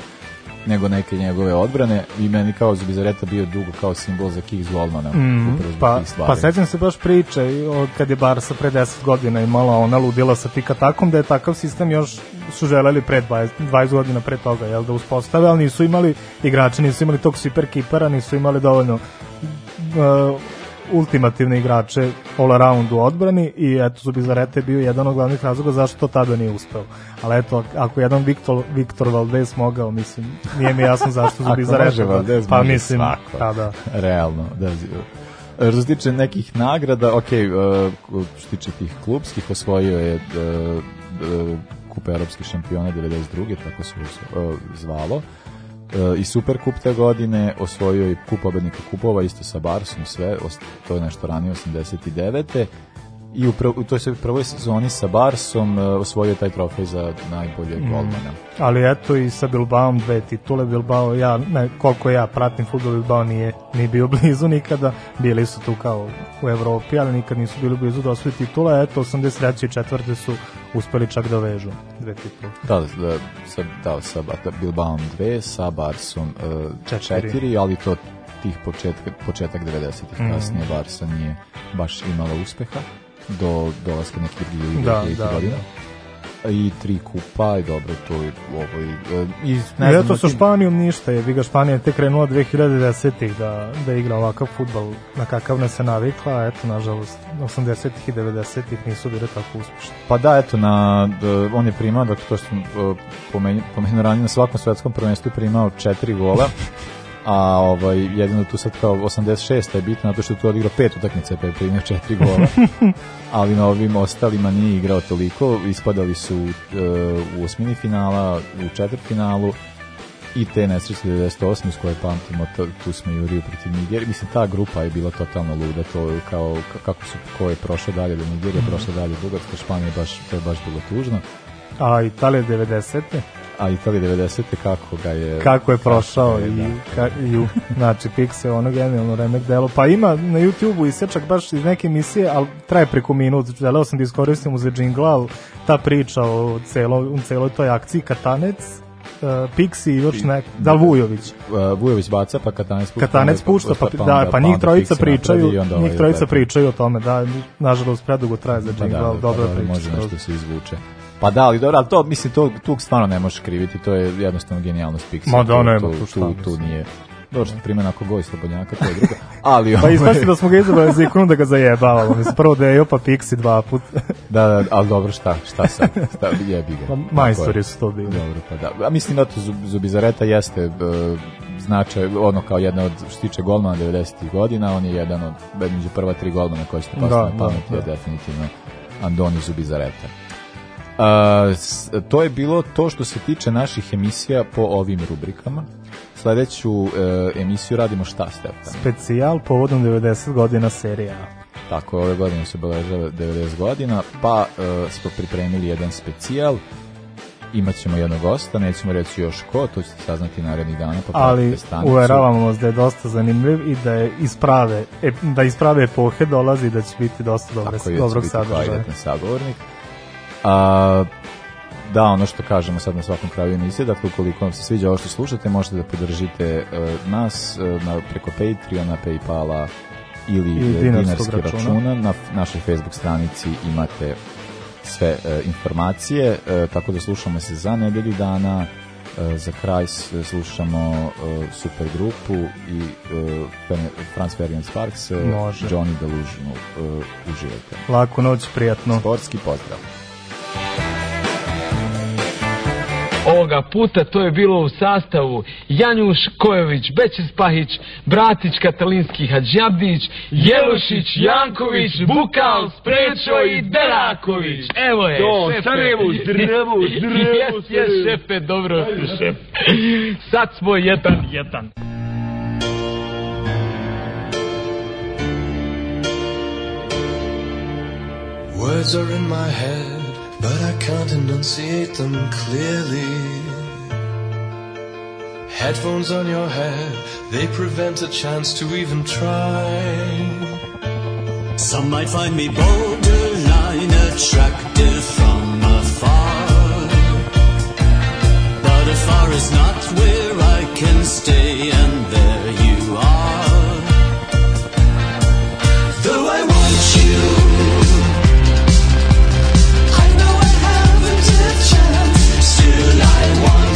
nego neke njegove odbrane i meni kao Zubizareta bio dugo kao simbol za kiks golmana. Mm, pa, pa sećam se baš priče od kad je Barsa pre 10 godina imala ona ludila sa tika takom da je takav sistem još su želeli pre 20, 20 godina pre toga jel, da uspostave, ali nisu imali igrače, nisu imali tog super kipera, nisu imali dovoljno uh, ultimativne igrače all around u odbrani i eto Zubizareta je bio jedan od glavnih razloga zašto to tada nije uspeo. Ali eto, ako jedan Viktor, Viktor Valdez mogao, mislim, nije mi jasno zašto Ako Zubizareta. može Valdez, pa mislim, svako. pa da. Realno, da. Što se tiče nekih nagrada, ok, uh, što se tiče tih klubskih, osvojio je uh, uh, kupa europskih šampiona 92. tako se uh, zvalo. I super kup te godine osvojio i kup pobednika kupova isto sa Barsom sve to je nešto ranije 89. i u, u toj svojoj prvoj sezoni sa Barsom uh, osvojio taj trofej za najboljeg Mm. golmana Ali eto i sa Bilbaom dve titule, Bilbao, ja, ne, koliko ja pratim futbol, Bilbao nije, nije bio blizu nikada, bili su tu kao u Evropi, ali nikad nisu bili blizu da osvoji titula, eto 83. i četvrte su uspeli čak da vežu dve titule. Da, da, sa, da, sa da, Bilbaom 2, sa Barsom uh, Četiri. 4, ali to tih početka, početak 90-ih, Mhm. kasnije Barsa nije baš imala uspeha do dolaska nekih drugih Da, da, da, godina. I tri kupa, i dobro, to je ovo i... Uh, i Ne znam, eto sa ti- Španijom ništa, je ga Španija je tek krenula 2010-ih da, da igra ovakav futbal na kakav nas se navikla, eto nažalost 80-ih i 90-ih nisu bile tako uspešni. Pa da, eto, na, d- on je primao, dakle, to što sam uh, pomenuo pomenuo ranije, na svakom svetskom prvenstvu primao četiri gola, a ovaj, jedino tu sad kao 86. je bitno, zato što tu odigrao pet utakmice, pa je primio četiri gola, ali na ovim ostalima nije igrao toliko, ispadali su uh, u osmini finala, u četvrtfinalu, i te nesreće 98 iz koje pamtimo, to, tu smo juriju protiv Nigerije. Mislim, ta grupa je bila totalno luda, to je kao, ka- kako su, ko je prošao dalje do Nigerije, Mhm. prošao dalje Bugarska, Španija, baš, to je baš bilo tužno. A Italija 90. A Italija 90. kako ga je... kako je prošao je, i, da. ka, i u, znači Pixel, ono genijalno remek delo. Pa ima na YouTubeu isječak baš iz neke emisije, ali traje preko minut. Želeo sam da iskoristim za jingle, ali ta priča o celo, o celoj toj akciji Katanec, uh, Pixi i još nek, da li Vujović. Uh, Vujović baca, pa Katanec pušta. Katanec pušta, pa, da, pa njih trojica pričaju, onda njih ovaj trojica pričaju o tome, da, nažalost predugo traje za Pa jingle, da, ali da, dobra pa da, priča. Može nešto se izvuče. Pa da, ali dobro, ali to, mislim, to, tu stvarno ne možeš kriviti, to je jednostavno genijalnost Pixel. Ma da, nema tu, tu tu, tu, nije. Dobro što primjer ako goj slobodnjaka, to je drugo. Ali, Pa ovaj- ispasti da smo ga izabrali za ikonu da ga zajebavamo. Mislim, prvo da je Jopa Pixi dva put. Da, da, ali dobro, šta, šta sad? Šta, jebi ga. Pa majstori je. su to bili. Dobro, pa da. A mislim da to Zub- Zubizareta jeste e, značaj, ono kao jedna od što tiče golmana 90-ih godina, on je jedan od, među prva tri golmana koji ste pasli Da, na pamet, da, je da. definitivno Andoni Zubizareta. S- to je bilo to što se tiče naših emisija po ovim rubrikama. Sledeću e, emisiju radimo šta, Stefan? Specijal povodom 90 godina serija. Tako, ove godine se obeležava 90 godina, pa e, smo pripremili jedan specijal, imaćemo jednog gosta, nećemo reći još ko, to ćete saznati narednih dana, pa Ali uveravamo vas da je dosta zanimljiv i da je isprave, e, da isprave epohe dolazi da će biti dosta dobre, Tako je, da će dobrog biti sadržaja. kvalitetan sagovornik. A, da, ono što kažemo sad na svakom kraju emisije, dakle ukoliko vam se sviđa ovo što slušate, možete da podržite e, nas e, na, preko Patreona, Paypala ili I e, dinarskog računa. računa. Na našoj Facebook stranici imate sve e, informacije, tako da slušamo se za nedelju dana. Za kraj slušamo super grupu i Franz Ferdinand Sparks. Johnny Delusional. E, uživajte. Laku noć, prijatno. Sportski pozdrav. Ovoga puta to je bilo u sastavu Janjuš Kojović, Bećis Pahić, Bratić Katalinski Hadžabdić, Jelušić, Janković, Bukal, Sprečo i Deraković. Evo je, To, šefe. Sarajevo, zdravo, zdravo, Jes, jes, šefe, dobro si, šefe. Sad smo jedan, jedan. Words are in my head, but I can't enunciate them clearly. Headphones on your head, they prevent a chance to even try. Some might find me borderline attractive from afar, but afar is not where I can stay, and there you are. Though I want you. I want?